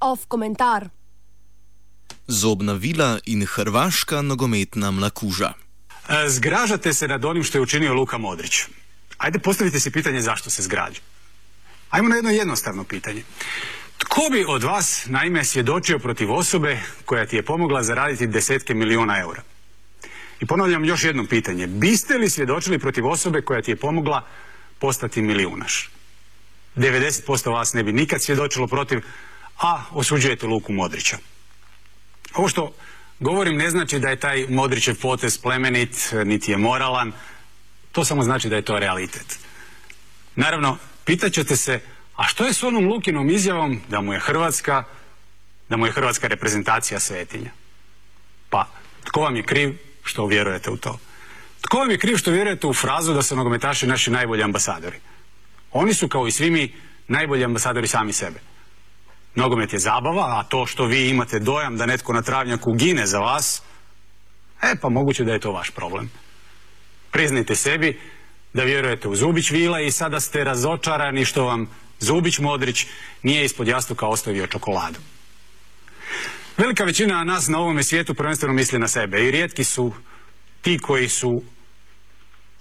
Off komentar. Zobna vila in hrvaška nogometna mlakuža. E, Zgražate se nad onim što je učinio Luka Modrić. Ajde postavite si pitanje zašto se zgrađa. Ajmo na jedno jednostavno pitanje. Tko bi od vas naime svjedočio protiv osobe koja ti je pomogla zaraditi desetke milijuna eura? I ponavljam još jedno pitanje. Biste li svjedočili protiv osobe koja ti je pomogla postati milijunaš? 90% vas ne bi nikad svjedočilo protiv, a osuđujete Luku Modrića. Ovo što govorim ne znači da je taj Modrićev potez plemenit, niti je moralan. To samo znači da je to realitet. Naravno, pitat ćete se, a što je s onom Lukinom izjavom da mu je Hrvatska, da mu je Hrvatska reprezentacija svetinja? Pa, tko vam je kriv što vjerujete u to? Tko vam je kriv što vjerujete u frazu da su nogometaši naši najbolji ambasadori? Oni su kao i svi mi najbolji ambasadori sami sebe. Nogomet je zabava, a to što vi imate dojam da netko na travnjaku gine za vas, e pa moguće da je to vaš problem. Priznajte sebi da vjerujete u Zubić Vila i sada ste razočarani što vam Zubić Modrić nije ispod jastuka ostavio čokoladu. Velika većina nas na ovome svijetu prvenstveno misli na sebe i rijetki su ti koji su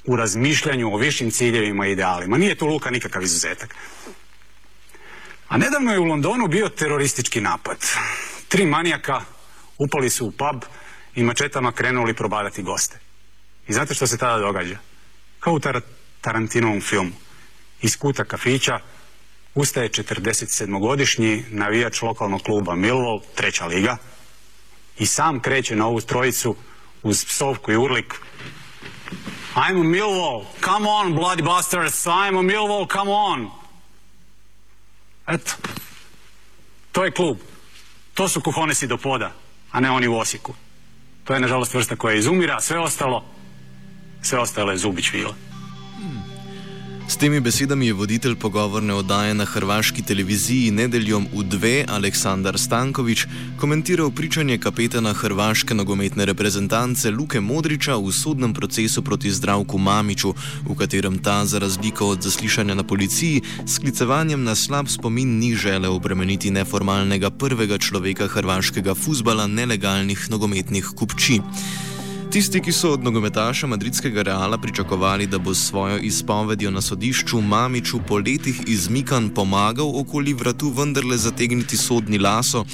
u razmišljanju o višim ciljevima i idealima. Nije tu Luka nikakav izuzetak. A nedavno je u Londonu bio teroristički napad. Tri manijaka upali su u pub i mačetama krenuli probadati goste. I znate što se tada događa? Kao u Tar- Tarantinovom filmu. Iz kuta kafića ustaje 47-godišnji navijač lokalnog kluba Millwall, treća liga, i sam kreće na ovu trojicu uz psovku i urlik. I'm a Millwall, come on bloody bastards, I'm a Millwall, come on. Eto, to je klub. To su kuhonesi do poda, a ne oni u Osijeku. To je nažalost vrsta koja izumira, sve ostalo, sve ostalo je zubić vila. S temi besedami je voditelj pogovorne oddaje na hrvaški televiziji nedeljom v dve Aleksandar Stankovič komentiral pričanje kapetana hrvaške nogometne reprezentance Luke Modriča v sodnem procesu proti zdravku Mamiču, v katerem ta za razliko od zaslišanja na policiji s klicevanjem na slab spomin ni želel obremeniti neformalnega prvega človeka hrvaškega futbala nelegalnih nogometnih kupčij. Tisti, ki so od nogometaša madridskega Reala pričakovali, da bo s svojo izpovedjo na sodišču Mamiču po letih izmikan pomagal okoli vratu vendarle zategniti sodni laso,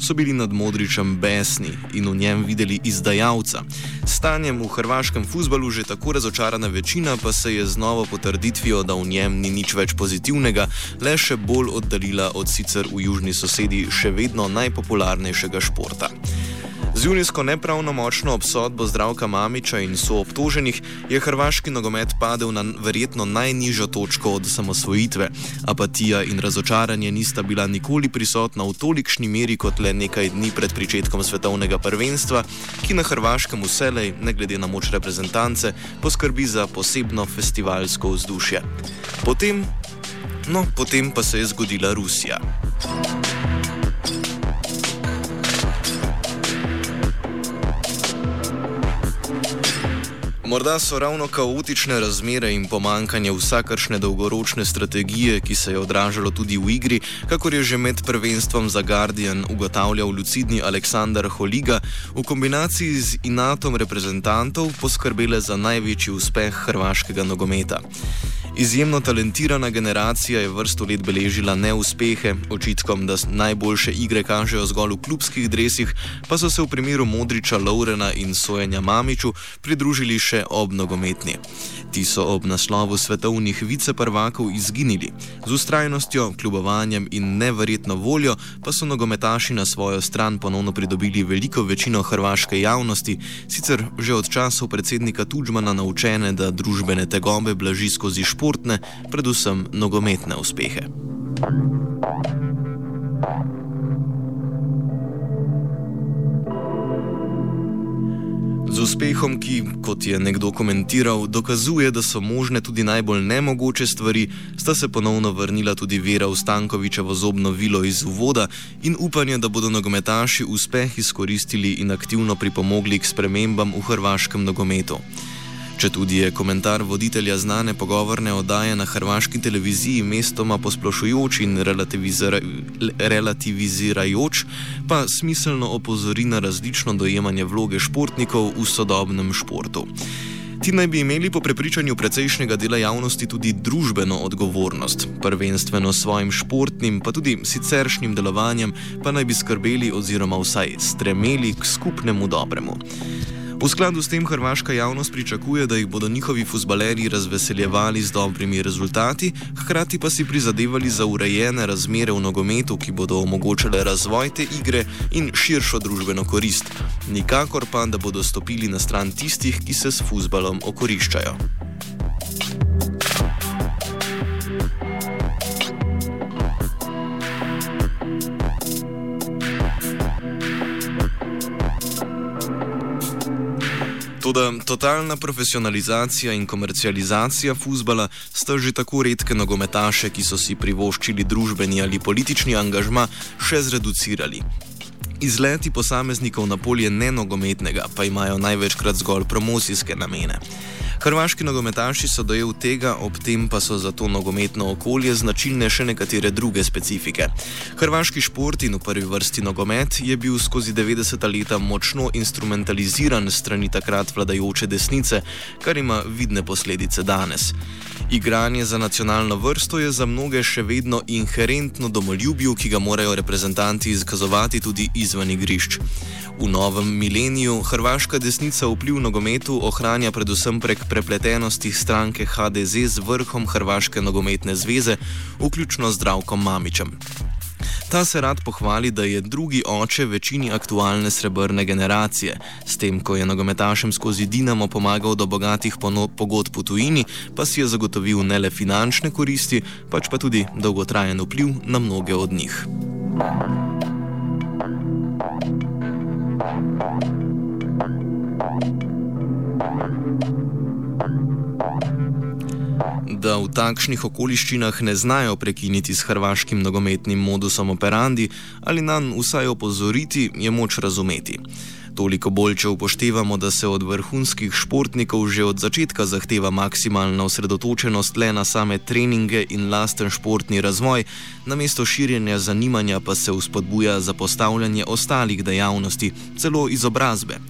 so bili nad Modričem besni in v njem videli izdajalca. Stanjem v hrvaškem futbalu že tako razočarana večina pa se je z novo potrditvijo, da v njem ni nič več pozitivnega, le še bolj oddaljila od sicer v južni sosedi še vedno najpopularnejšega športa. Z junijsko nepravnomočno obsodbo zdravka Mamiča in soobtoženih je hrvaški nogomet padel na verjetno najnižjo točko od samosvojitve. Apatija in razočaranje nista bila nikoli prisotna v tolikšni meri kot le nekaj dni pred začetkom svetovnega prvenstva, ki na hrvaškem vselej, ne glede na moč reprezentance, poskrbi za posebno festivalsko vzdušje. Potem, no, potem pa se je zgodila Rusija. Morda so ravno kaotične razmere in pomankanje vsakršne dolgoročne strategije, ki se je odražalo tudi v igri, kakor je že med prvenstvom za Guardian ugotavljal lucidni Aleksandar Holiga, v kombinaciji z inatom reprezentantov poskrbele za največji uspeh hrvaškega nogometa. Izjemno talentirana generacija je vrsto let beležila neuspehe, očitkom, da najboljše igre kažejo zgolj v klubskih dresih, pa so se v primeru Modriča, Laurena in Sojenja Mamiču pridružili še ob nogometni. Ti so ob naslovu svetovnih viceprvakov izginili. Z ustrajnostjo, kljubovanjem in neverjetno voljo pa so nogometaši na svojo stran ponovno pridobili veliko večino hrvaške javnosti, sicer že od časov predsednika Tudžmana naučene, da družbene tegobe blaži skozi športne, predvsem nogometne uspehe. Z uspehom, ki, kot je nekdo komentiral, dokazuje, da so možne tudi najbolj nemogoče stvari, sta se ponovno vrnila tudi vera v Stankovičevo zobno vilo iz uvoda in upanje, da bodo nogometaši uspeh izkoristili in aktivno pripomogli k spremembam v hrvaškem nogometu. Če tudi je komentar voditelja znane pogovorne oddaje na hrvaški televiziji mestoma posplošujoč in relativizira, relativizirajoč, pa smiselno opozori na različno dojemanje vloge športnikov v sodobnem športu. Ti naj bi imeli po prepričanju precejšnjega dela javnosti tudi družbeno odgovornost, prvenstveno svojim športnim, pa tudi siceršnjim delovanjem, pa naj bi skrbeli oziroma vsaj stremeli k skupnemu dobremu. V skladu s tem hrvaška javnost pričakuje, da jih bodo njihovi futbaleri razveseljevali z dobrimi rezultati, hkrati pa si prizadevali za urejene razmere v nogometu, ki bodo omogočale razvoj te igre in širšo družbeno korist. Nikakor pa, da bodo stopili na stran tistih, ki se s futbalom okoriščajo. Toda totalna profesionalizacija in komercializacija futbola sta že tako redke nogometaše, ki so si privoščili družbeni ali politični angažma, še zreducirali. Izleti posameznikov na polje nenogometnega pa imajo največkrat zgolj promocijske namene. Hrvaški nogometaši so dojel tega, ob tem pa so za to nogometno okolje značilne še nekatere druge specifike. Hrvaški šport in v prvi vrsti nogomet je bil skozi 90-ta leta močno instrumentaliziran strani takrat vladajoče desnice, kar ima vidne posledice danes. Igranje za nacionalno vrsto je za mnoge še vedno inherentno domoljubju, ki ga morajo reprezentanti izkazovati tudi izven igrišč. V novem mileniju hrvaška desnica vpliv nogometu ohranja predvsem prek prepletenosti stranke HDZ z vrhom Hrvaške nogometne zveze, vključno z Zdravkom Mamičem. Ta se rad pohvali, da je drugi oče večini aktualne srebrne generacije, s tem, ko je nogometašem skozi Dinamo pomagal do bogatih pogodb v tujini, pa si je zagotovil ne le finančne koristi, pač pa tudi dolgotrajen vpliv na mnoge od njih. Da v takšnih okoliščinah ne znajo prekiniti s hrvaškim nogometnim modusom operandi ali nam vsaj opozoriti, je moč razumeti. Toliko bolj, če upoštevamo, da se od vrhunskih športnikov že od začetka zahteva maksimalna osredotočenost le na same treninge in lasten športni razvoj, namesto širjenja zanimanja pa se vzpodbuja zapostavljanje ostalih dejavnosti, celo izobrazbe.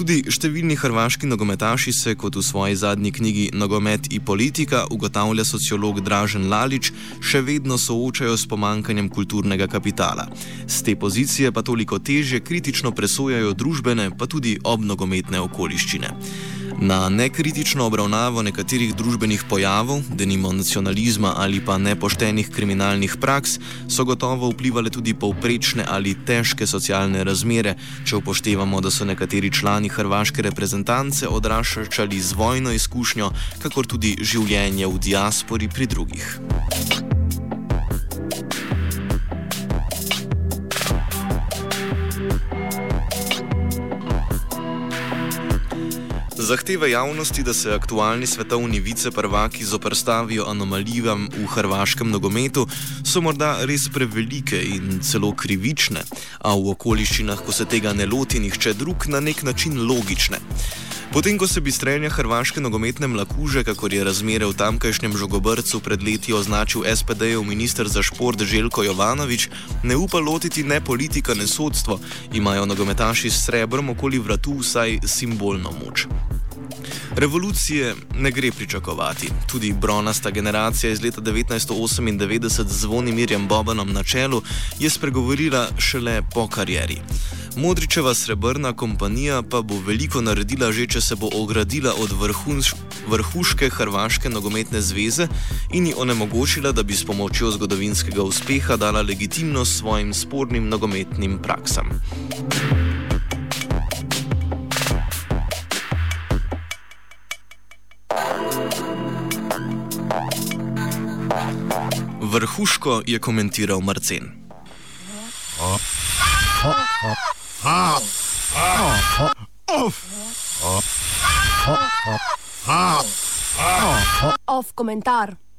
Tudi številni hrvaški nogometaši se, kot v svoji zadnji knjigi Nogomet in politika, ugotavlja sociolog Dražen Lalič, še vedno soočajo s pomankanjem kulturnega kapitala. Z te pozicije pa toliko teže kritično presojajo družbene, pa tudi obnogometne okoliščine. Na nekritično obravnavo nekaterih družbenih pojavov, denimo nacionalizma ali pa nepoštenih kriminalnih praks, so gotovo vplivali tudi povprečne ali težke socialne razmere, če upoštevamo, da so nekateri člani hrvaške reprezentance odraščali z vojno izkušnjo, kakor tudi življenje v diaspori pri drugih. Zahteve javnosti, da se aktualni svetovni viceprvaki zoprstavijo anomalijam v hrvaškem nogometu, so morda res prevelike in celo krivične, a v okoliščinah, ko se tega ne loti nihče drug, na nek način logične. Potem, ko se bi strenja hrvaške nogometne mlakuže, kakor je razmere v tamkajšnjem žogobrcu pred leti označil SPD-jev minister za šport Željko Jovanovič, ne upa lotiti ne politika, ne sodstvo, imajo nogometaši s srebrom okoli vratu vsaj simbolno moč. Revolucije ne gre pričakovati. Tudi bronasta generacija iz leta 1998 z Zvonimirjem Bobanom na čelu je spregovorila šele po karieri. Modričeva srebrna kompanija pa bo veliko naredila že, če se bo ogradila od vrhunš, vrhuške Hrvaške nogometne zveze in ji onemogočila, da bi s pomočjo zgodovinskega uspeha dala legitimnost svojim spornim nogometnim praksam. Vrhuško je komentiral Marcen. Off komentar.